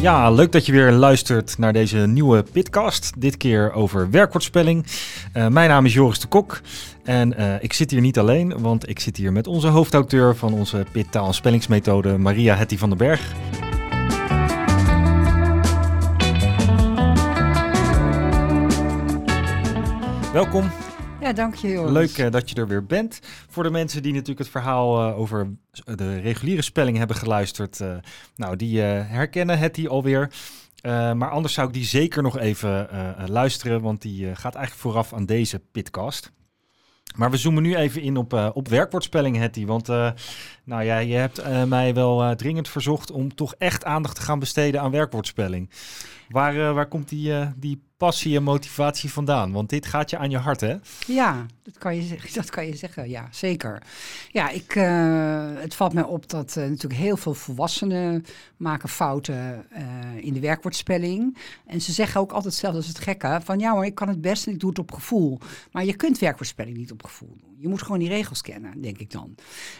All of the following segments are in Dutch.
Ja, leuk dat je weer luistert naar deze nieuwe Pitcast. Dit keer over werkwoordspelling. Uh, mijn naam is Joris de Kok. En uh, ik zit hier niet alleen, want ik zit hier met onze hoofdauteur van onze Pit taal- en spellingsmethode, Maria Hetty van den Berg. Welkom. Ja, dank je. Leuk uh, dat je er weer bent. Voor de mensen die natuurlijk het verhaal uh, over de reguliere spelling hebben geluisterd, uh, nou, die herkennen het die alweer. maar anders zou ik die zeker nog even luisteren, want die gaat eigenlijk vooraf aan deze pitcast. Maar we zoomen nu even in op, uh, op werkwoordspelling, Hetty. Want uh, nou ja, je hebt mij wel dringend verzocht om toch echt aandacht te gaan besteden aan werkwoordspelling. Waar, waar komt die, die passie en motivatie vandaan? Want dit gaat je aan je hart, hè? Ja, dat kan je, dat kan je zeggen. Ja, zeker. Ja, ik, het valt mij op dat natuurlijk heel veel volwassenen maken fouten in de werkwoordspelling. En ze zeggen ook altijd zelf, dat het gekke, van ja maar ik kan het best en ik doe het op gevoel. Maar je kunt werkwoordspelling niet op gevoel doen. Je moet gewoon die regels kennen, denk ik dan.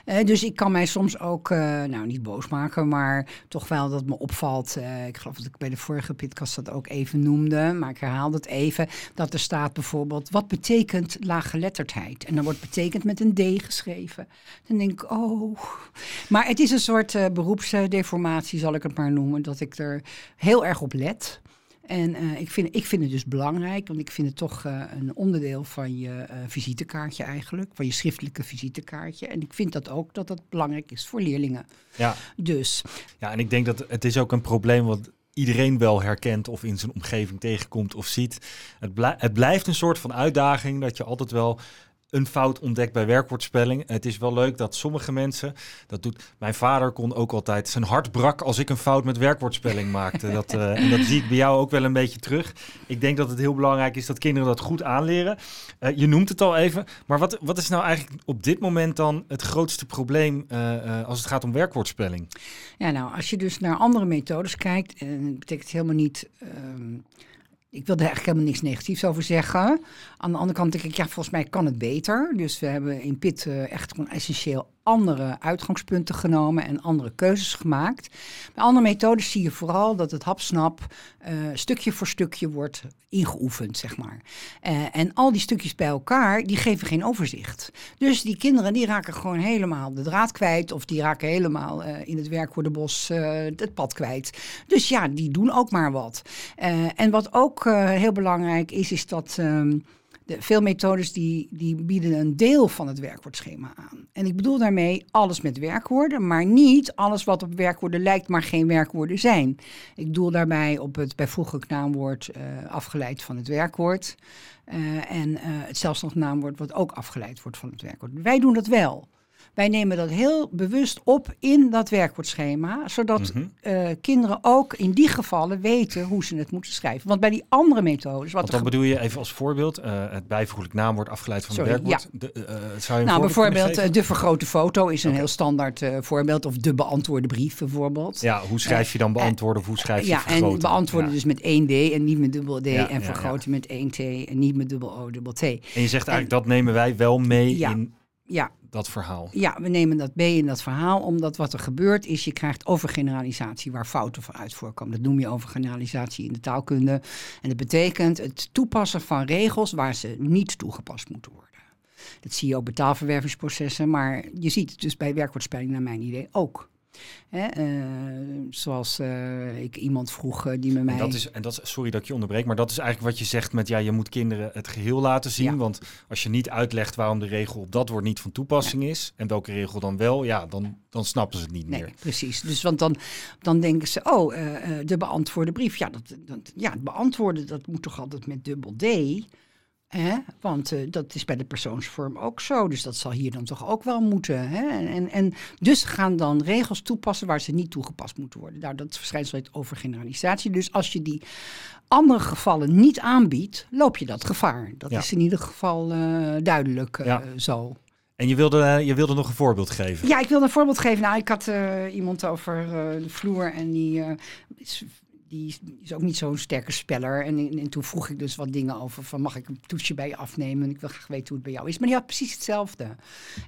Uh, dus ik kan mij soms ook, uh, nou niet boos maken, maar toch wel dat me opvalt. Uh, ik geloof dat ik bij de vorige podcast dat ook even noemde, maar ik herhaal het even. Dat er staat bijvoorbeeld, wat betekent laaggeletterdheid? En dan wordt betekend met een D geschreven. Dan denk ik, oh. Maar het is een soort beroepsdeformatie, zal ik het maar noemen, dat ik er heel erg op let. En uh, ik, vind, ik vind het dus belangrijk, want ik vind het toch uh, een onderdeel van je uh, visitekaartje eigenlijk, van je schriftelijke visitekaartje. En ik vind dat ook dat dat belangrijk is voor leerlingen. Ja. Dus. Ja, en ik denk dat het is ook een probleem wat iedereen wel herkent of in zijn omgeving tegenkomt of ziet. Het, het blijft een soort van uitdaging dat je altijd wel een fout ontdekt bij werkwoordspelling. Het is wel leuk dat sommige mensen, dat doet mijn vader kon ook altijd zijn hart brak als ik een fout met werkwoordspelling maakte. Dat, uh, en dat zie ik bij jou ook wel een beetje terug. Ik denk dat het heel belangrijk is dat kinderen dat goed aanleren. Uh, je noemt het al even, maar wat, wat is nou eigenlijk op dit moment dan het grootste probleem uh, als het gaat om werkwoordspelling? Ja, nou, als je dus naar andere methodes kijkt, en dat betekent helemaal niet. Um, ik wil er eigenlijk helemaal niks negatiefs over zeggen. Aan de andere kant denk ik, ja, volgens mij kan het beter. Dus we hebben in PIT uh, echt gewoon essentieel andere uitgangspunten genomen en andere keuzes gemaakt. Bij andere methodes zie je vooral dat het hapsnap uh, stukje voor stukje wordt ingeoefend, zeg maar. Uh, en al die stukjes bij elkaar, die geven geen overzicht. Dus die kinderen die raken gewoon helemaal de draad kwijt of die raken helemaal in het werkwoordenbos het pad kwijt. Dus ja, die doen ook maar wat. en wat ook heel belangrijk is, is dat... Um, veel methodes die, die bieden een deel van het werkwoordschema aan. En ik bedoel daarmee alles met werkwoorden, maar niet alles wat op werkwoorden lijkt, maar geen werkwoorden zijn. Ik doel daarbij op het bijvoeglijk naamwoord uh, afgeleid van het werkwoord. Uh, en uh, het zelfstandig naamwoord wat ook afgeleid wordt van het werkwoord. Wij doen dat wel. Wij nemen dat heel bewust op in dat werkwoordschema, zodat mm -hmm. uh, kinderen ook in die gevallen weten hoe ze het moeten schrijven. Want bij die andere methodes. Wat Want dan bedoel je even als voorbeeld, uh, het bijvoeglijk naamwoord afgeleid van Sorry, het werkwoord. Ja. De, uh, zou je nou, bijvoorbeeld de vergrote foto is een okay. heel standaard voorbeeld. Of de beantwoorde brief bijvoorbeeld. Ja, hoe schrijf je dan beantwoorden of hoe schrijf je ja, vergroten? En beantwoorden ja. dus met één D en niet met dubbel D. Ja, en vergroten met één T en niet met dubbel O, dubbel T. En je zegt eigenlijk, en, dat nemen wij wel mee in ja, dat verhaal. Ja, we nemen dat mee in dat verhaal, omdat wat er gebeurt is, je krijgt overgeneralisatie waar fouten van uit voorkomen. Dat noem je overgeneralisatie in de taalkunde. En dat betekent het toepassen van regels waar ze niet toegepast moeten worden. Dat zie je ook bij taalverwervingsprocessen, maar je ziet het dus bij werkwoordspelling naar mijn idee ook. Hè, uh, zoals uh, ik iemand vroeg uh, die met mij. En dat is, en dat sorry dat ik je onderbreek, maar dat is eigenlijk wat je zegt met ja, je moet kinderen het geheel laten zien. Ja. Want als je niet uitlegt waarom de regel op dat woord niet van toepassing ja. is en welke regel dan wel, ja, dan, dan snappen ze het niet nee, meer. Precies. Dus want dan, dan denken ze, oh, de beantwoorde brief. Ja, dat, dat, ja, het beantwoorden dat moet toch altijd met dubbel D. Hè? Want uh, dat is bij de persoonsvorm ook zo. Dus dat zal hier dan toch ook wel moeten. Hè? En, en, en dus gaan dan regels toepassen waar ze niet toegepast moeten worden. Nou, dat verschijnsel heet overgeneralisatie. Dus als je die andere gevallen niet aanbiedt, loop je dat gevaar. Dat ja. is in ieder geval uh, duidelijk ja. zo. En je wilde, je wilde nog een voorbeeld geven? Ja, ik wilde een voorbeeld geven. Nou, ik had iemand over de vloer en die is die is, ook niet zo'n sterke speller. En, en, en toen vroeg ik dus wat dingen over van mag ik een toetsje bij je afnemen? Ik wil graag weten hoe het bij jou is. Maar die had precies hetzelfde.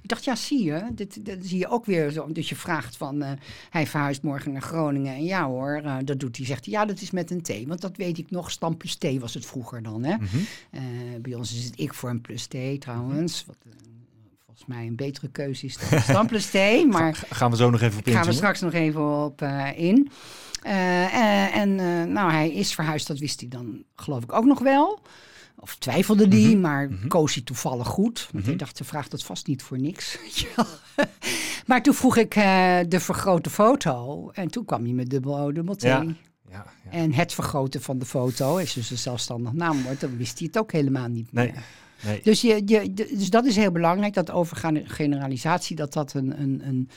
Ik dacht, ja, zie je, dit, dit zie je ook weer zo. Dus je vraagt van, eh, hij verhuist morgen naar Groningen. En ja hoor, eh, dat doet hij. Zegt hij, ja, dat is met een T. Want dat weet ik nog, stam plus T was het vroeger dan. Hè? Mhm. Eh, bij ons is het ik voor een plus T trouwens. Wat volgens mij een betere keuze is dan stam plus T. Maar Ga- Gaan we zo nog even op daar gaan we straks nog even op in. Eh, eh, en eh, nou, hij is verhuisd, dat wist hij dan geloof ik ook nog wel. Of twijfelde die, Mhm, maar mhm. koos hij toevallig goed. Want Mhm. hij dacht, ze vraagt het vast niet voor niks. maar toen vroeg ik de vergrote foto. En toen kwam hij met dubbel O, dubbel T. Ja. Ja, ja. En het vergroten van de foto, als je dus een zelfstandig naamwoord, dan wist hij het ook helemaal niet Nee. meer. Nee. Dus, je, je, dus dat is heel belangrijk, dat overgeneralisatie, dat dat een, een, een,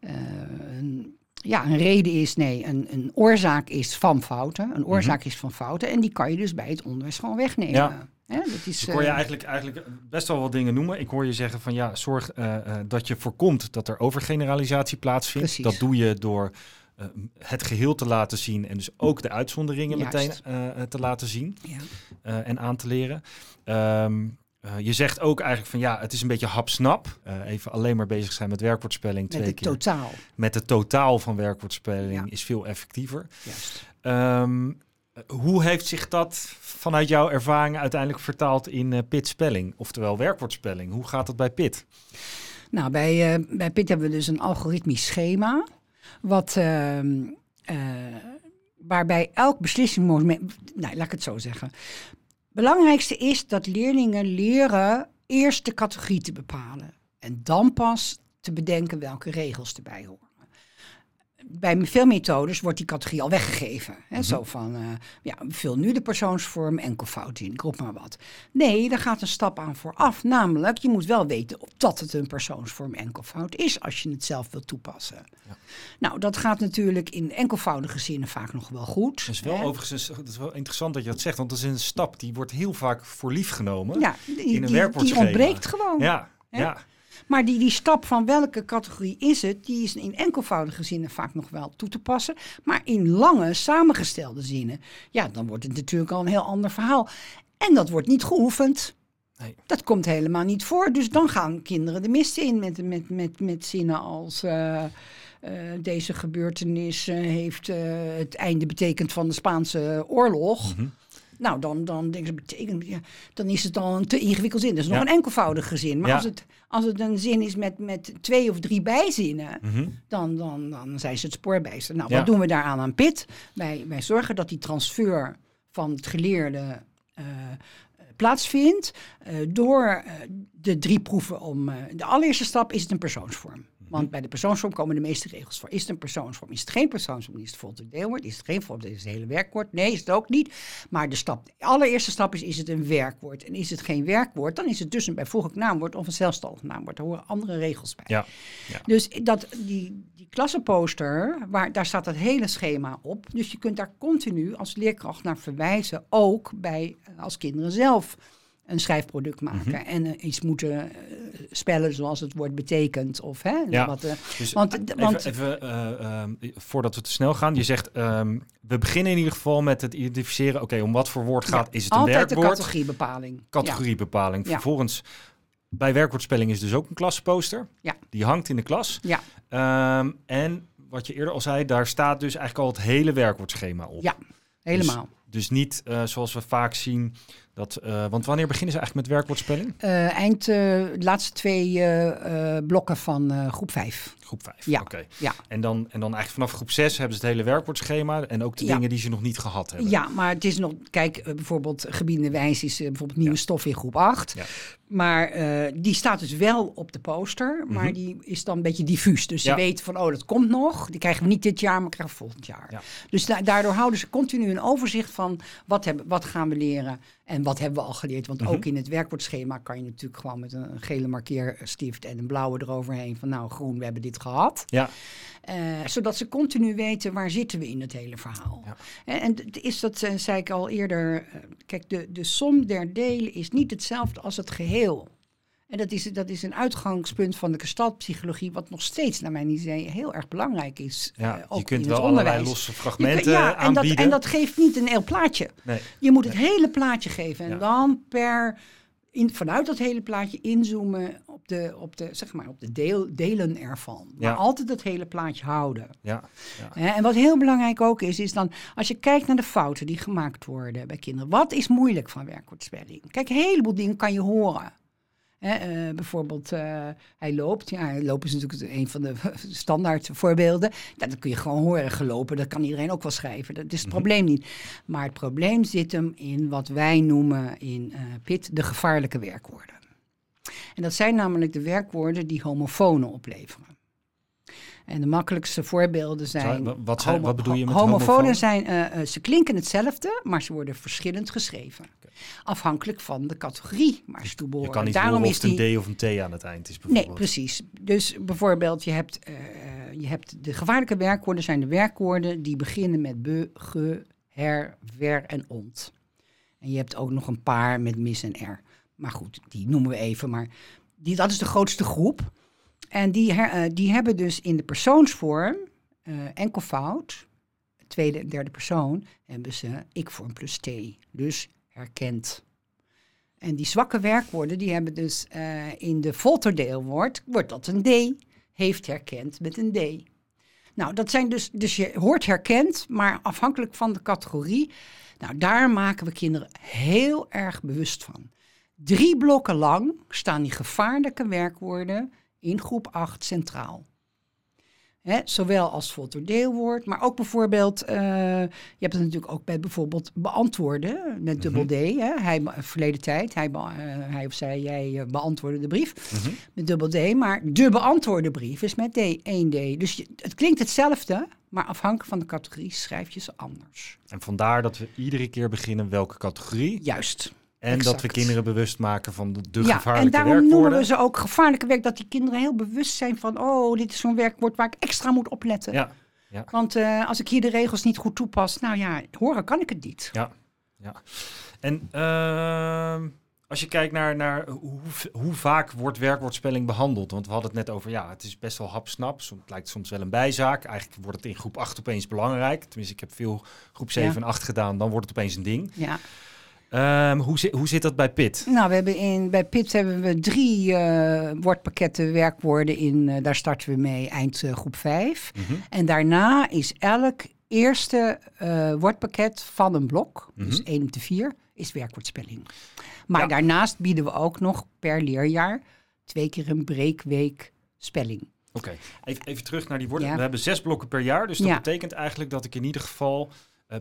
een, ja, een reden is, nee, een, een oorzaak is van fouten. Een oorzaak is van fouten en die kan je dus bij het onderwijs gewoon wegnemen. Ja. Hè, dat is, ik hoor je eh, eigenlijk, eigenlijk best wel wat dingen noemen. Ik hoor je zeggen van ja, zorg eh, eh, dat je voorkomt dat er overgeneralisatie plaatsvindt. Precies. Dat doe je door het geheel te laten zien en dus ook de uitzonderingen Juist. meteen te laten zien ja. en aan te leren. Ehm, eh, je zegt ook eigenlijk van ja, het is een beetje hapsnap. Eh, even alleen maar bezig zijn met werkwoordspelling met twee het keer. totaal. met het totaal van werkwoordspelling Ja. is veel effectiever. Juist. Ehm, hoe heeft zich dat vanuit jouw ervaring uiteindelijk vertaald in eh pitspelling, oftewel werkwoordspelling? Hoe gaat dat bij pit? Nou, bij, bij PIT hebben we dus een algoritmisch schema. Wat, ehm, eh, waarbij elk beslissingsmoment. Nou, laat ik het zo zeggen. Belangrijkste is dat leerlingen leren eerst de categorie te bepalen. En dan pas te bedenken welke regels erbij horen. Bij veel methodes wordt die categorie al weggegeven. Hè? Zo van, eh, ja, vul nu de persoonsvorm enkelvoud in, ik roep maar wat. Nee, daar gaat een stap aan vooraf. Namelijk, je moet wel weten of dat het een persoonsvorm enkelvoud is als je het zelf wilt toepassen. Ja. Nou, dat gaat natuurlijk in enkelvoudige zinnen vaak nog wel goed. Dat is wel hè. overigens dat is wel interessant dat je dat zegt, want dat is een stap die wordt heel vaak voor lief genomen. Ja, die, in een die, die ontbreekt gewoon. ja. Hè? ja. Maar die, die stap van welke categorie is het, die is in enkelvoudige zinnen vaak nog wel toe te passen. Maar in lange, samengestelde zinnen, ja, dan wordt het natuurlijk al een heel ander verhaal. En dat wordt niet geoefend. Nee. Dat komt helemaal niet voor. Dus dan gaan kinderen de mist in met, met, met, met zinnen als. eh, eh, deze gebeurtenis eh, heeft het einde betekend van de Spaanse oorlog. Mhm. Nou, dan, dan betekent, ja, dan is het al een te ingewikkeld zin. Dat is nog Ja. een enkelvoudige zin. Maar Ja. als, het, als het een zin is met, met twee of drie bijzinnen, Mhm. dan, dan, dan zijn ze het spoorbijster. Nou, wat doen we daaraan aan PIT? Wij, wij zorgen dat die transfer van het geleerde eh, plaatsvindt eh, door eh, de drie proeven om... de allereerste stap is het een persoonsvorm. Want bij de persoonsvorm komen de meeste regels voor. Is het een persoonsvorm? Is het geen persoonsvorm? Is het voltooid deelwoord? Is het geen voltooid? Is het hele werkwoord? Nee, is het ook niet. Maar de, stap, de allereerste stap is, is het een werkwoord? En is het geen werkwoord, dan is het dus een bijvoeglijk naamwoord of een zelfstandig naamwoord. Daar horen andere regels bij. Ja. Dus dat, die, die klassenposter, waar, daar staat het hele schema op. Dus je kunt daar continu als leerkracht naar verwijzen. Ook bij, als kinderen zelf een schrijfproduct maken. En eh, iets moeten eh, spellen zoals het woord betekent. Of, hè, Ja. wat, eh, Dus Want- even, want- even voordat we te snel gaan. Je zegt, ehm, we beginnen in ieder geval met het identificeren. Oké, om wat voor woord gaat, ja, is het een altijd werkwoord? de categoriebepaling. categoriebepaling. Ja. Vervolgens, bij werkwoordspelling is dus ook een klasposter. Ja. Die hangt in de klas. Ja, Ehm, en wat je eerder al zei, daar staat dus eigenlijk al het hele werkwoordschema op. ja helemaal. Dus niet eh, zoals we vaak zien. Dat, eh, want wanneer beginnen ze eigenlijk met werkwoordspelling? Eh, eind eh, de laatste twee eh, eh, blokken van eh, groep 5. Groep 5. Ja. Oké. Ja. En, dan, en dan eigenlijk vanaf groep 6 hebben ze het hele werkwoordschema. En ook de Ja. dingen die ze nog niet gehad hebben. Ja, maar het is nog, kijk, eh, bijvoorbeeld gebiedenwijs is eh, bijvoorbeeld nieuwe stof in groep 8. Ja. Maar eh, die staat dus wel op de poster, maar Mhm. die is dan een beetje diffuus. Dus ze weten van, oh, dat komt nog. Die krijgen we niet dit jaar, maar krijgen we volgend jaar. Ja. Dus da- daardoor houden ze continu een overzicht van wat, hebben, wat gaan we leren en wat hebben we al geleerd. Want Mhm. ook in het werkwoordschema kan je natuurlijk gewoon met een gele markeerstift en een blauwe eroverheen van, nou, groen, we hebben dit gehad. Ja. Eh, zodat ze continu weten waar zitten we in het hele verhaal. Ja. En, is dat, eh, zei ik al eerder, eh, kijk, de, de som der delen is niet hetzelfde als het geheel. En dat is, dat is een uitgangspunt van de gestaltpsychologie, wat nog steeds naar mijn idee heel erg belangrijk is. Ja, eh, ook je kunt in wel het allerlei losse fragmenten ja, en dat, aanbieden. en dat geeft niet een heel plaatje. nee. Je moet het hele plaatje geven en Ja. dan per in, vanuit dat hele plaatje inzoomen op de, op de, zeg maar, op de deel, delen ervan. Maar Ja. altijd dat hele plaatje houden. Ja, ja. En wat heel belangrijk ook is, is dan als je kijkt naar de fouten die gemaakt worden bij kinderen. Wat is moeilijk van werkwoordspelling? Kijk, een heleboel dingen kan je horen. Hè, eh, bijvoorbeeld, eh, hij loopt. Ja, lopen is natuurlijk een van de standaard voorbeelden. Ja, dat kun je gewoon horen. Gelopen, dat kan iedereen ook wel schrijven. Dat is het probleem niet. Maar het probleem zit hem in wat wij noemen in eh PIT de gevaarlijke werkwoorden. En dat zijn namelijk de werkwoorden die homofonen opleveren. En de makkelijkste voorbeelden zijn. Zou- wat zijn- wat bedoel je met homofonen? zijn, eh, eh, ze klinken hetzelfde, maar ze worden verschillend geschreven. Afhankelijk van de categorie waar ze toe Je behoren. kan niet Daarom horen is of het die, een D of een T aan het eind is Nee, bijvoorbeeld. precies. Dus bijvoorbeeld, je hebt, eh, je hebt de gevaarlijke werkwoorden zijn de werkwoorden die beginnen met be, ge, her, ver en ont. En je hebt ook nog een paar met mis en er. Maar goed, die noemen we even. Maar die, dat is de grootste groep. En die, eh, die hebben dus in de persoonsvorm eh enkelvoud, tweede en derde persoon, hebben ze ik-vorm plus t. Dus herkend. En die zwakke werkwoorden, die hebben dus eh, in de volterdeelwoord, wordt dat een D. Heeft herkend met een D. Nou, dat zijn dus, dus je hoort herkend, maar afhankelijk van de categorie. Nou, daar maken we kinderen heel erg bewust van. Drie blokken lang staan die gevaarlijke werkwoorden in groep 8 centraal. Hè, zowel als volterdeelwoord, maar ook bijvoorbeeld, eh, je hebt het natuurlijk ook bij bijvoorbeeld beantwoorden met dubbel D. Hè, hij, verleden tijd, hij, eh, hij of zij, jij eh, beantwoordde de brief Mhm. met dubbel D, maar de beantwoorde brief is met D, 1D. Dus je, het klinkt hetzelfde, maar afhankelijk van de categorie schrijf je ze anders. En vandaar dat we iedere keer beginnen welke categorie. Juist. En dat we kinderen bewust maken van de, de ja, en gevaarlijke daarom werkwoorden. noemen we ze ook gevaarlijke werk, dat die kinderen heel bewust zijn van, oh, dit is zo'n werkwoord waar ik extra moet opletten. Ja, Want eh, als ik hier de regels niet goed toepas, nou ja, horen kan ik het niet. En ehm, als je kijkt naar, naar hoe, hoe vaak wordt werkwoordspelling behandeld. Want we hadden het net over, ja, het is best wel hapsnap. Het lijkt soms wel een bijzaak. Eigenlijk wordt het in groep 8 opeens belangrijk. Tenminste, ik heb veel groep 7 Ja. en 8 gedaan. Dan wordt het opeens een ding. Ja. Ehm, hoe, zi- hoe zit dat bij Pit? Nou, we hebben in, bij PIT hebben we drie eh, woordpakketten werkwoorden in. eh, daar starten we mee eind eh, groep 5. Mhm. En daarna is elk eerste woordpakket van een blok, dus Mhm. 1 op de 4, is werkwoordspelling. Maar Ja. daarnaast bieden we ook nog per leerjaar twee keer een breekweek spelling. Oké, even, even terug naar die woorden. Ja. We hebben zes blokken per jaar. Dus dat Ja. betekent eigenlijk dat ik in ieder geval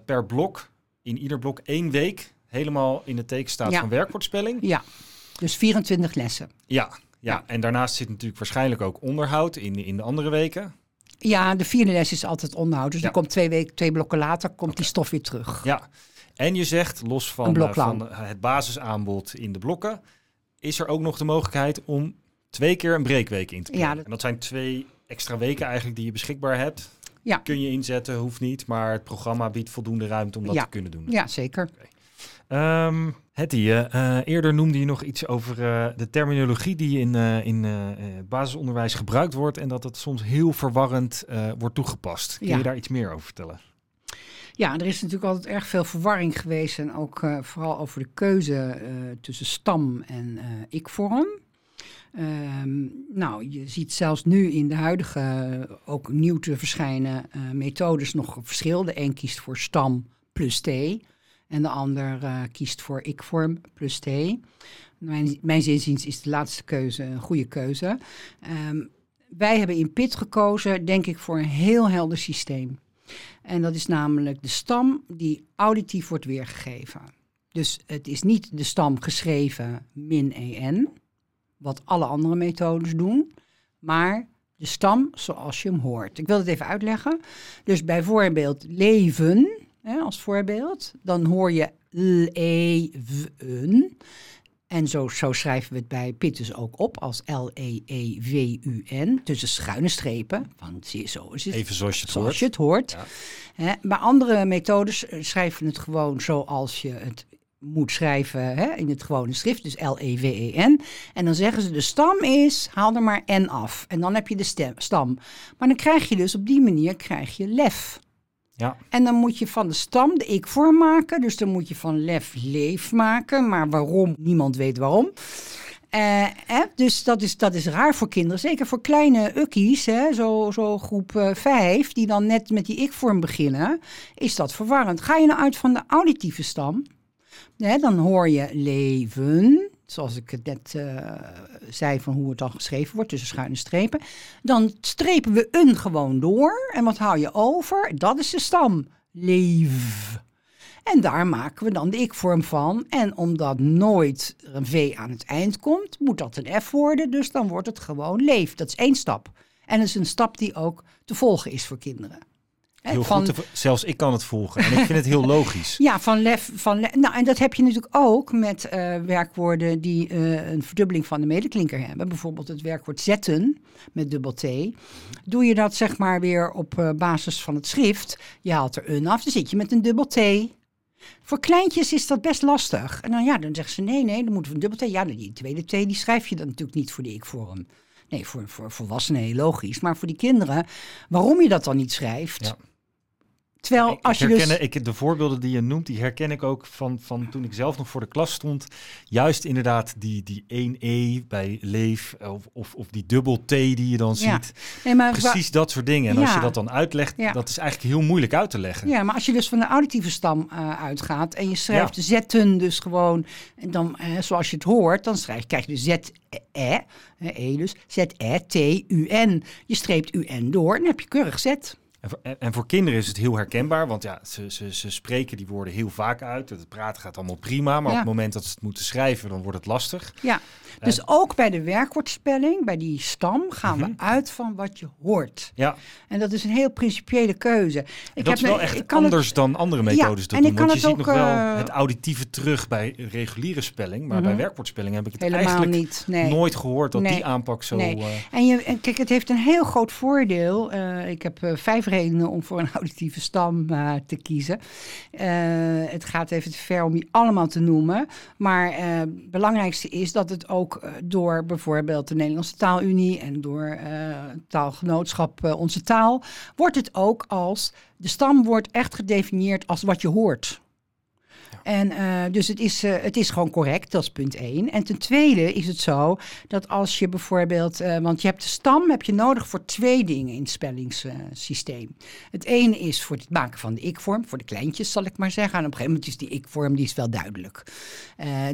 per blok, in ieder blok één week, helemaal in het teken staat Ja. van werkwoordspelling. Ja, dus 24 lessen. Ja, ja. Ja. en daarnaast zit natuurlijk waarschijnlijk ook onderhoud in, in de andere weken. Ja, de vierde les is altijd onderhoud. Dus Ja. die komt twee, weken, twee blokken later, komt die stof weer terug. Ja, en je zegt, los van, eh, van eh, het basisaanbod in de blokken, is er ook nog de mogelijkheid om twee keer een breekweek in te plannen. Ja, dat- En dat zijn twee extra weken eigenlijk die je beschikbaar hebt. Ja. Kun je inzetten, hoeft niet, maar het programma biedt voldoende ruimte om dat Ja. te kunnen doen. Ja, zeker. Ehm Hetty, eh, eerder noemde je nog iets over eh, de terminologie die in, in basisonderwijs gebruikt wordt en dat het soms heel verwarrend wordt toegepast. Kun Ja. je daar iets meer over vertellen? Ja, er is natuurlijk altijd erg veel verwarring geweest. En ook vooral over de keuze tussen stam en ik-vorm. Ehm, nou, je ziet zelfs nu in de huidige, ook nieuw te verschijnen, methodes nog verschil. De een kiest voor stam plus t. En de ander eh, kiest voor ik-vorm plus t. Mijn, mijn is de laatste keuze een goede keuze. Ehm, wij hebben in PIT gekozen, denk ik, voor een heel helder systeem. En dat is namelijk de stam die auditief wordt weergegeven. Dus het is niet de stam geschreven min en, wat alle andere methodes doen, maar de stam zoals je hem hoort. Ik wil het even uitleggen. Dus bijvoorbeeld leven, hè, als voorbeeld, dan hoor je leven. En zo, zo schrijven we het bij Pitt dus ook op als E L-E-E-V-U-N, tussen schuine strepen. Want zie je, zo is het Even zoals je het zoals hoort. je het hoort. Ja. Maar andere methodes eh, schrijven het gewoon zoals je het moet schrijven in het gewone schrift, dus L-E-W-E-N. En dan zeggen ze de stam is, haal er maar N af. En dan heb je de stem, stam. Maar dan krijg je dus op die manier krijg je lef. Ja. En dan moet je van de stam de ik-vorm maken. Dus dan moet je van lef leef maken. Maar waarom? Niemand weet waarom. Eh? Dus dat is, dat is raar voor kinderen. Zeker voor kleine ukkies, hè? Zo, zo groep eh, 5, die dan net met die ik-vorm beginnen, is dat verwarrend. Ga je nou uit van de auditieve stam, hè, dan hoor je leven, zoals ik het net eh, zei van hoe het dan geschreven wordt, tussen schuine strepen. Dan strepen we een gewoon door. En wat hou je over? Dat is de stam. Leef. En daar maken we dan de ik-vorm van. En omdat nooit een V aan het eind komt, moet dat een F worden. Dus dan wordt het gewoon leef. Dat is één stap. En dat is een stap die ook te volgen is voor kinderen. Heel van, goed. te- zelfs ik kan het volgen. En ik vind het heel logisch. ja, van lef. Van le- nou, en dat heb je natuurlijk ook met eh, werkwoorden die eh, een verdubbeling van de medeklinker hebben. Bijvoorbeeld het werkwoord zetten met dubbel T. Doe je dat zeg maar weer op eh, basis van het schrift. Je haalt er een af, dan zit je met een dubbel T. Voor kleintjes is dat best lastig. En dan, ja, dan zeggen ze nee, nee, dan moeten we een dubbel T. Ja, die tweede T die schrijf je dan natuurlijk niet voor de ik-vorm. Nee, voor, voor volwassenen heel logisch. Maar voor die kinderen, waarom je dat dan niet schrijft. Ja. Terwijl als je ik herken, dus... ik, de voorbeelden die je noemt, die herken ik ook van, van toen ik zelf nog voor de klas stond. Juist inderdaad die, die 1E bij leef of, of, of die dubbel T die je dan Ja. ziet. Nee, maar wa- Precies dat soort dingen. En als je dat dan uitlegt, Ja. dat is eigenlijk heel moeilijk uit te leggen. Ja, maar als je dus van de auditieve stam eh, uitgaat en je schrijft zetten dus gewoon, en dan eh, zoals je het hoort, dan schrijf, krijg je de Z-E, E dus, Z-E-T-U-N. Je streept U-N door en dan heb je keurig Z. En voor, en- voor kinderen is het heel herkenbaar, want ja, ze, ze, ze spreken die woorden heel vaak uit. Het praten gaat allemaal prima, maar Ja. op het moment dat ze het moeten schrijven, dan wordt het lastig. Ja, dus ook bij de werkwoordspelling, bij die stam, gaan Mhm. we uit van wat je hoort. Ja, En dat is een heel principiële keuze. Ik dat is me- wel echt ik kan het- anders dan andere methodes te en doen. ik kan Want je het ziet ook, nog wel eh, het auditieve terug bij reguliere spelling, maar bij werkwoordspelling heb ik het Mhm. Helemaal eigenlijk niet. Nee. nooit gehoord dat Nee. die aanpak zo... Nee. eh, En, je, en kijk, het heeft een heel groot voordeel. Eh, ik heb eh, vijf om voor een auditieve stam eh, te kiezen. Eh, het gaat even te ver om die allemaal te noemen. Maar eh, het belangrijkste is dat het ook eh, door bijvoorbeeld de Nederlandse Taalunie en door eh, taalgenootschap eh, Onze Taal, wordt het ook als, de stam wordt echt gedefinieerd als wat je hoort. En eh, dus het is, eh, het is gewoon correct, dat is punt één. En ten tweede is het zo dat als je bijvoorbeeld, eh, want je hebt de stam heb je nodig voor twee dingen in het spellingssysteem. het ene is voor het maken van de ik-vorm, voor de kleintjes zal ik maar zeggen. En op een gegeven moment is die ik-vorm die is wel duidelijk.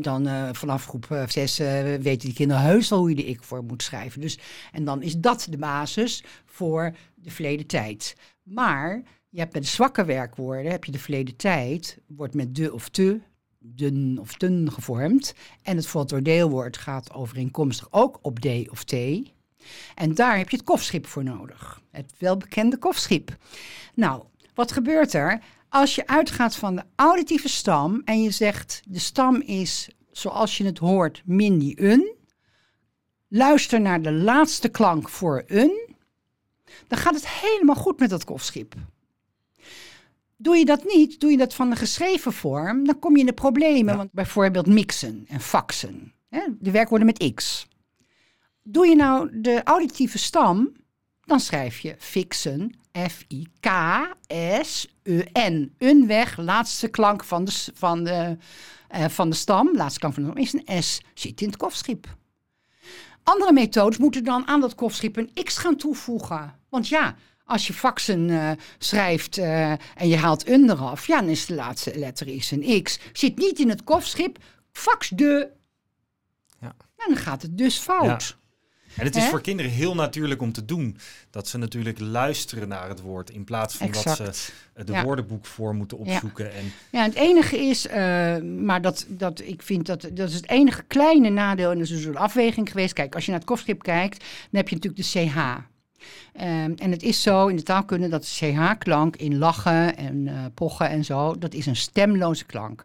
Dan vanaf groep zes weten die kinderen heus wel hoe je de ik-vorm moet schrijven. Dus, en dan is dat de basis voor de verleden tijd. Maar je hebt bij de zwakke werkwoorden, heb je de verleden tijd, wordt met de of te, dun of ten gevormd. En het voltooideelwoord gaat overeenkomstig ook op d of t. En daar heb je het kofschip voor nodig. Het welbekende kofschip. Nou, wat gebeurt er? Als je uitgaat van de auditieve stam en je zegt de stam is zoals je het hoort min die un. Luister naar de laatste klank voor un. Dan gaat het helemaal goed met dat kofschip. Doe je dat niet, doe je dat van de geschreven vorm, dan kom je in de problemen. Ja. Want bijvoorbeeld mixen en faxen, hè, de werkwoorden met x. Doe je nou de auditieve stam, dan schrijf je fixen, F-I-K-S-E-N. Een weg, laatste klank van de, van, de, eh, van de stam, laatste klank van de stam is een S, zit in het kofschip. Andere methodes moeten dan aan dat kofschip een x gaan toevoegen. Want ja, als je faxen eh, schrijft eh, en je haalt een eraf, ja, dan is de laatste letter is een x. Zit niet in het kofschip, fax de. Ja. En dan gaat het dus fout. En het is voor kinderen heel natuurlijk om te doen. Dat ze natuurlijk luisteren naar het woord. In plaats van dat Exact. ze eh, de Ja. woordenboekvorm moeten opzoeken. En Ja, het enige is, eh, maar dat, dat, ik vind dat, dat is het enige kleine nadeel. En dat is dus een afweging geweest. Kijk, als je naar het kofschip kijkt, dan heb je natuurlijk de CH. Ehm, en het is zo in de taalkunde dat de CH-klank in lachen en eh, pochen en zo, dat is een stemloze klank.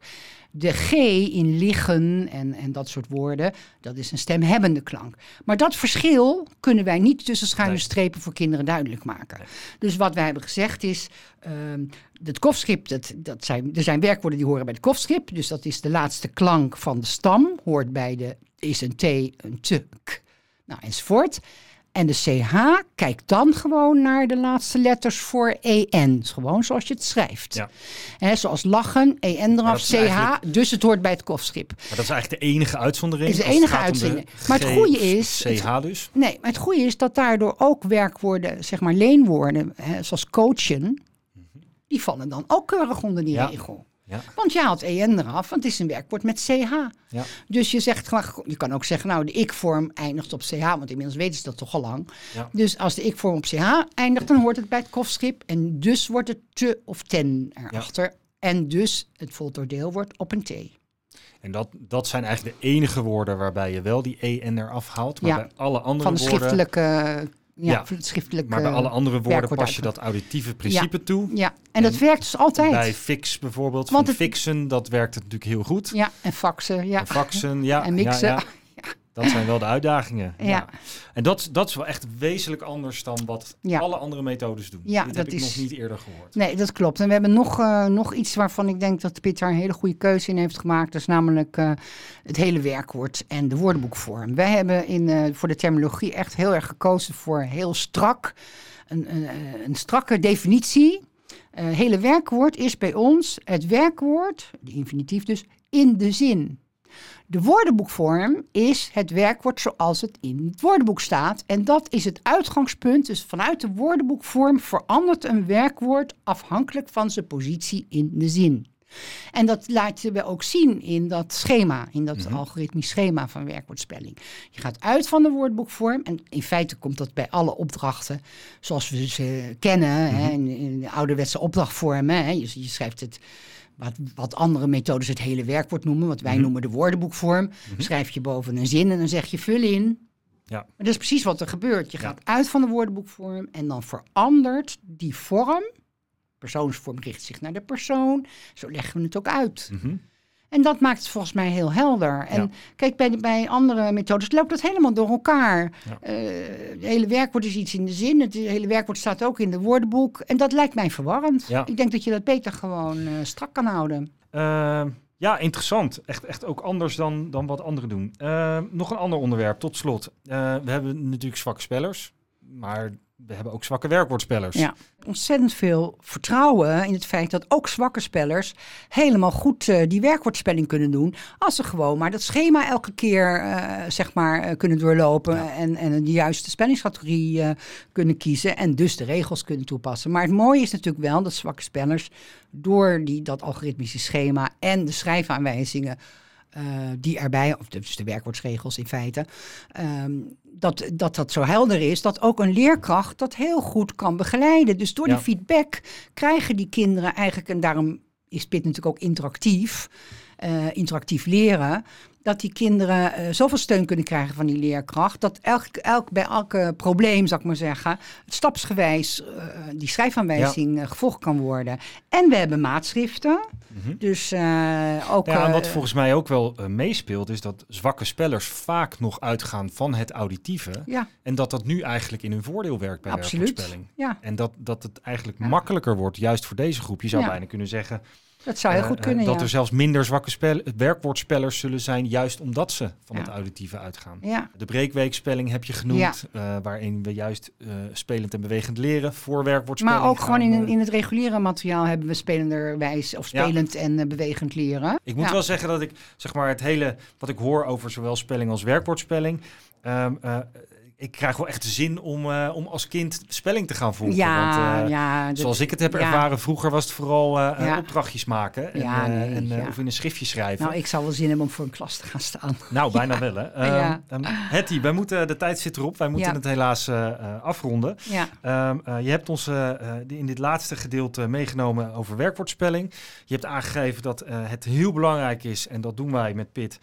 De G in liggen en, en dat soort woorden, dat is een stemhebbende klank. Maar dat verschil kunnen wij niet tussen schuine strepen voor kinderen duidelijk maken. Dus wat wij hebben gezegd is, ehm het kofschip, dat, dat zijn, er zijn werkwoorden die horen bij het kofschip. Dus dat is de laatste klank van de stam, hoort bij de, is een T, een T, K, nou enzovoort. En de CH kijkt dan gewoon naar de laatste letters voor EN. Gewoon zoals je het schrijft. Ja. Hè, zoals lachen, EN eraf, CH. Dus het hoort bij het kofschip. Maar dat is eigenlijk de enige uitzondering. Is de enige de uitzondering. Maar het goede is- CH dus. Nee, maar het goede is dat daardoor ook werkwoorden, zeg maar leenwoorden, zoals coachen, die vallen dan ook keurig onder die Ja. regel. Ja. Want je haalt EN eraf, want het is een werkwoord met CH. Ja. Dus je zegt gewoon, je kan ook zeggen, nou, de ik-vorm eindigt op CH, want inmiddels weten ze dat toch al lang. Ja. Dus als de ik-vorm op CH eindigt, dan hoort het bij het kofschip. En dus wordt het te of ten erachter. En dus het voltooideel wordt op een T. En dat, dat zijn eigenlijk de enige woorden waarbij je wel die EN eraf haalt. Maar bij alle andere Van de woorden, schriftelijke... Ja, schriftelijke maar bij alle andere woorden pas je dat auditieve principe toe. Ja, en dat En werkt dus altijd. Bij fix bijvoorbeeld, Want van het- fixen, dat werkt het natuurlijk heel goed. Ja, en faxen, ja. En faxen, ja. En mixen. Ja. Dat zijn wel de uitdagingen. Ja. Ja. En dat, dat is wel echt wezenlijk anders dan wat Ja. alle andere methodes doen. Ja, Dit dat heb ik is- nog niet eerder gehoord. Nee, dat klopt. En we hebben nog, eh, nog iets waarvan ik denk dat Piet daar een hele goede keuze in heeft gemaakt. Dat is namelijk eh, het hele werkwoord en de woordenboekvorm. Wij hebben in, eh, voor de terminologie echt heel erg gekozen voor heel strak. Een, een, een strakke definitie. Het hele werkwoord is bij ons het werkwoord, de infinitief dus, in de zin. De woordenboekvorm is het werkwoord zoals het in het woordenboek staat. En dat is het uitgangspunt. Dus vanuit de woordenboekvorm verandert een werkwoord afhankelijk van zijn positie in de zin. En dat laten we ook zien in dat schema, in dat algoritmisch schema van werkwoordspelling. Je gaat uit van de woordboekvorm en in feite komt dat bij alle opdrachten zoals we ze kennen, hè, in, in de ouderwetse opdrachtvormen. Hè. Je, je schrijft het, wat, wat andere methodes het hele werkwoord noemen, wat wij noemen de woordenboekvorm. Schrijf je boven een zin en dan zeg je vul in. Ja. Maar dat is precies wat er gebeurt. Je Ja. gaat uit van de woordenboekvorm en dan verandert die vorm. Persoonsvorm richt zich naar de persoon. Zo leggen we het ook uit. Mhm. En dat maakt het volgens mij heel helder. En Ja. kijk, bij, de- bij andere methodes loopt dat helemaal door elkaar. Ja. Eh, het hele werkwoord is iets in de zin. Het hele werkwoord staat ook in het woordenboek. En dat lijkt mij verwarrend. Ja. Ik denk dat je dat beter gewoon eh, strak kan houden. Ehm, ja, interessant. Echt, echt ook anders dan, dan wat anderen doen. Ehm, nog een ander onderwerp, tot slot. Eh, we hebben natuurlijk zwakke spellers, maar we hebben ook zwakke werkwoordspellers. Ja. Ontzettend veel vertrouwen in het feit dat ook zwakke spellers helemaal goed eh, die werkwoordspelling kunnen doen. Als ze gewoon maar dat schema elke keer eh, zeg maar eh, kunnen doorlopen en, en de juiste spellingscategorie kunnen kiezen en dus de regels kunnen toepassen. Maar het mooie is natuurlijk wel dat zwakke spellers door die, dat algoritmische schema en de schrijfaanwijzingen die erbij, of dus de werkwoordsregels in feite, ehm, dat, dat dat zo helder is, dat ook een leerkracht dat heel goed kan begeleiden. Dus door Ja. die feedback krijgen die kinderen eigenlijk, en daarom is PIT natuurlijk ook interactief, eh, interactief leren, dat die kinderen eh, zoveel steun kunnen krijgen van die leerkracht, dat elk, elk, bij elke probleem, zou ik maar zeggen, stapsgewijs eh, die schrijfaanwijzing eh, gevolgd kan worden. En we hebben maatschriften, Mhm. dus ook... Ja, en wat volgens mij ook wel meespeelt, is dat zwakke spellers vaak nog uitgaan van het auditieve. ja, En dat dat nu eigenlijk in hun voordeel werkt bij Absoluut. werkwoordspelling. ja, En dat, dat het eigenlijk makkelijker wordt, juist voor deze groep. Je zou bijna kunnen zeggen dat zou heel eh, goed kunnen, dat ja. er zelfs minder zwakke spel werkwoordspellers zullen zijn, juist omdat ze van Ja. het auditieve uitgaan. Ja, De breekweekspelling heb je genoemd, eh, waarin we juist eh, spelend en bewegend leren voor werkwoordspelling. maar ook gewoon in, in het reguliere materiaal hebben we spelenderwijs of spelend en bewegend leren. Ik moet wel zeggen dat ik zeg maar het hele wat ik hoor over zowel spelling als werkwoordspelling. ehm, eh, ik krijg wel echt zin om, eh, om als kind spelling te gaan volgen. Ja, want, eh, ja, dat- Zoals ik het heb ja. ervaren, vroeger was het vooral eh, Ja. opdrachtjes maken. En, nee, en. Of in een schriftje schrijven. Nou, ik zou wel zin hebben om voor een klas te gaan staan. Nou, bijna wel hè. Hetty, wij moeten, de tijd zit erop. Wij moeten het helaas afronden. Ja, eh, je hebt ons in dit laatste gedeelte meegenomen over werkwoordspelling. Je hebt aangegeven dat het heel belangrijk is, en dat doen wij met PIT,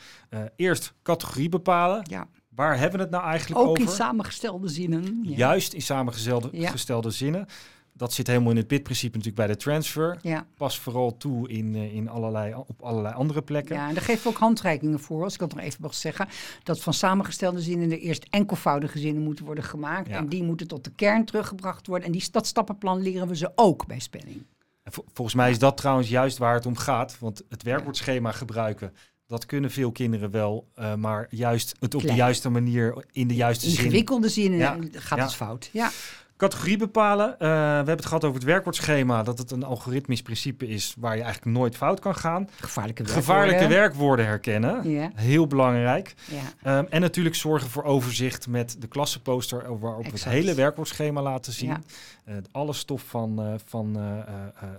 eerst categorie bepalen. ja. Waar hebben we het nou eigenlijk Ook over? in samengestelde zinnen. Ja. Juist in samengestelde Ja. gestelde zinnen. Dat zit helemaal in het bidprincipe natuurlijk bij de transfer. Ja. Pas vooral toe in, eh, in allerlei, op allerlei andere plekken. ja, en daar geven we ook handreikingen voor. Als ik dat nog even mag zeggen. Dat van samengestelde zinnen er eerst enkelvoudige zinnen moeten worden gemaakt. En die moeten tot de kern teruggebracht worden. En die, dat stappenplan leren we ze ook bij spelling. En vol- volgens mij is dat trouwens juist waar het om gaat. Want het werkwoordschema gebruiken, dat kunnen veel kinderen wel. eh, maar juist het op Klein. de juiste manier, in de juiste zin. Ingewikkelde Ja. gaat Ja. het fout. Ja. Categorie bepalen. Eh, we hebben het gehad over het werkwoordschema. Dat het een algoritmisch principe is waar je eigenlijk nooit fout kan gaan. Gevaarlijke Gevaarlijke werkwoorden. herkennen. Ja. Heel belangrijk. Ja. Ehm, en natuurlijk zorgen voor overzicht met de klassenposter waarop we het hele werkwoordschema laten zien. Ja. Eh, alle stof van, eh, van eh, eh,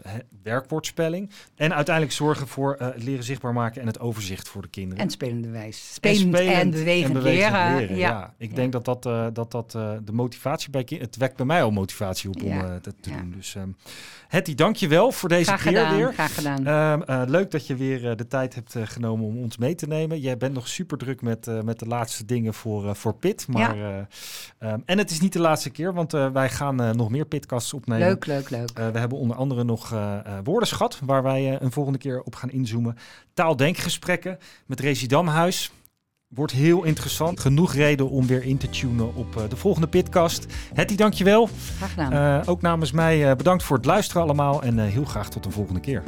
eh, werkwoordspelling. En uiteindelijk zorgen voor eh, het leren zichtbaar maken en het overzicht voor de kinderen. En spelende wijs. En Spelend en, bewegend, bewegend leren. ja. Ja. ik denk dat dat, eh, dat, dat eh, de motivatie bij kinderen... Het wekt bij mij al motivatie op om Ja. eh, dat te Ja. doen. Dus ehm Hetty, dank je wel voor deze Graag keer gedaan. weer. Graag gedaan. Ehm, eh, leuk dat je weer eh, de tijd hebt genomen om ons mee te nemen. Jij bent nog super druk met, met de laatste dingen voor, voor Pit. Maar, eh, ehm, en het is niet de laatste keer, want wij gaan nog meer pitcasts opnemen. leuk, leuk, leuk. We hebben onder andere nog woordenschat, waar wij een volgende keer op gaan inzoomen. Taaldenkgesprekken met Rezi Damhuis. Wordt heel interessant. Genoeg reden om weer in te tunen op eh, de volgende pitcast. Hetty, dankjewel. Graag gedaan. Eh ook namens mij eh, bedankt voor het luisteren allemaal. En heel graag tot de volgende keer.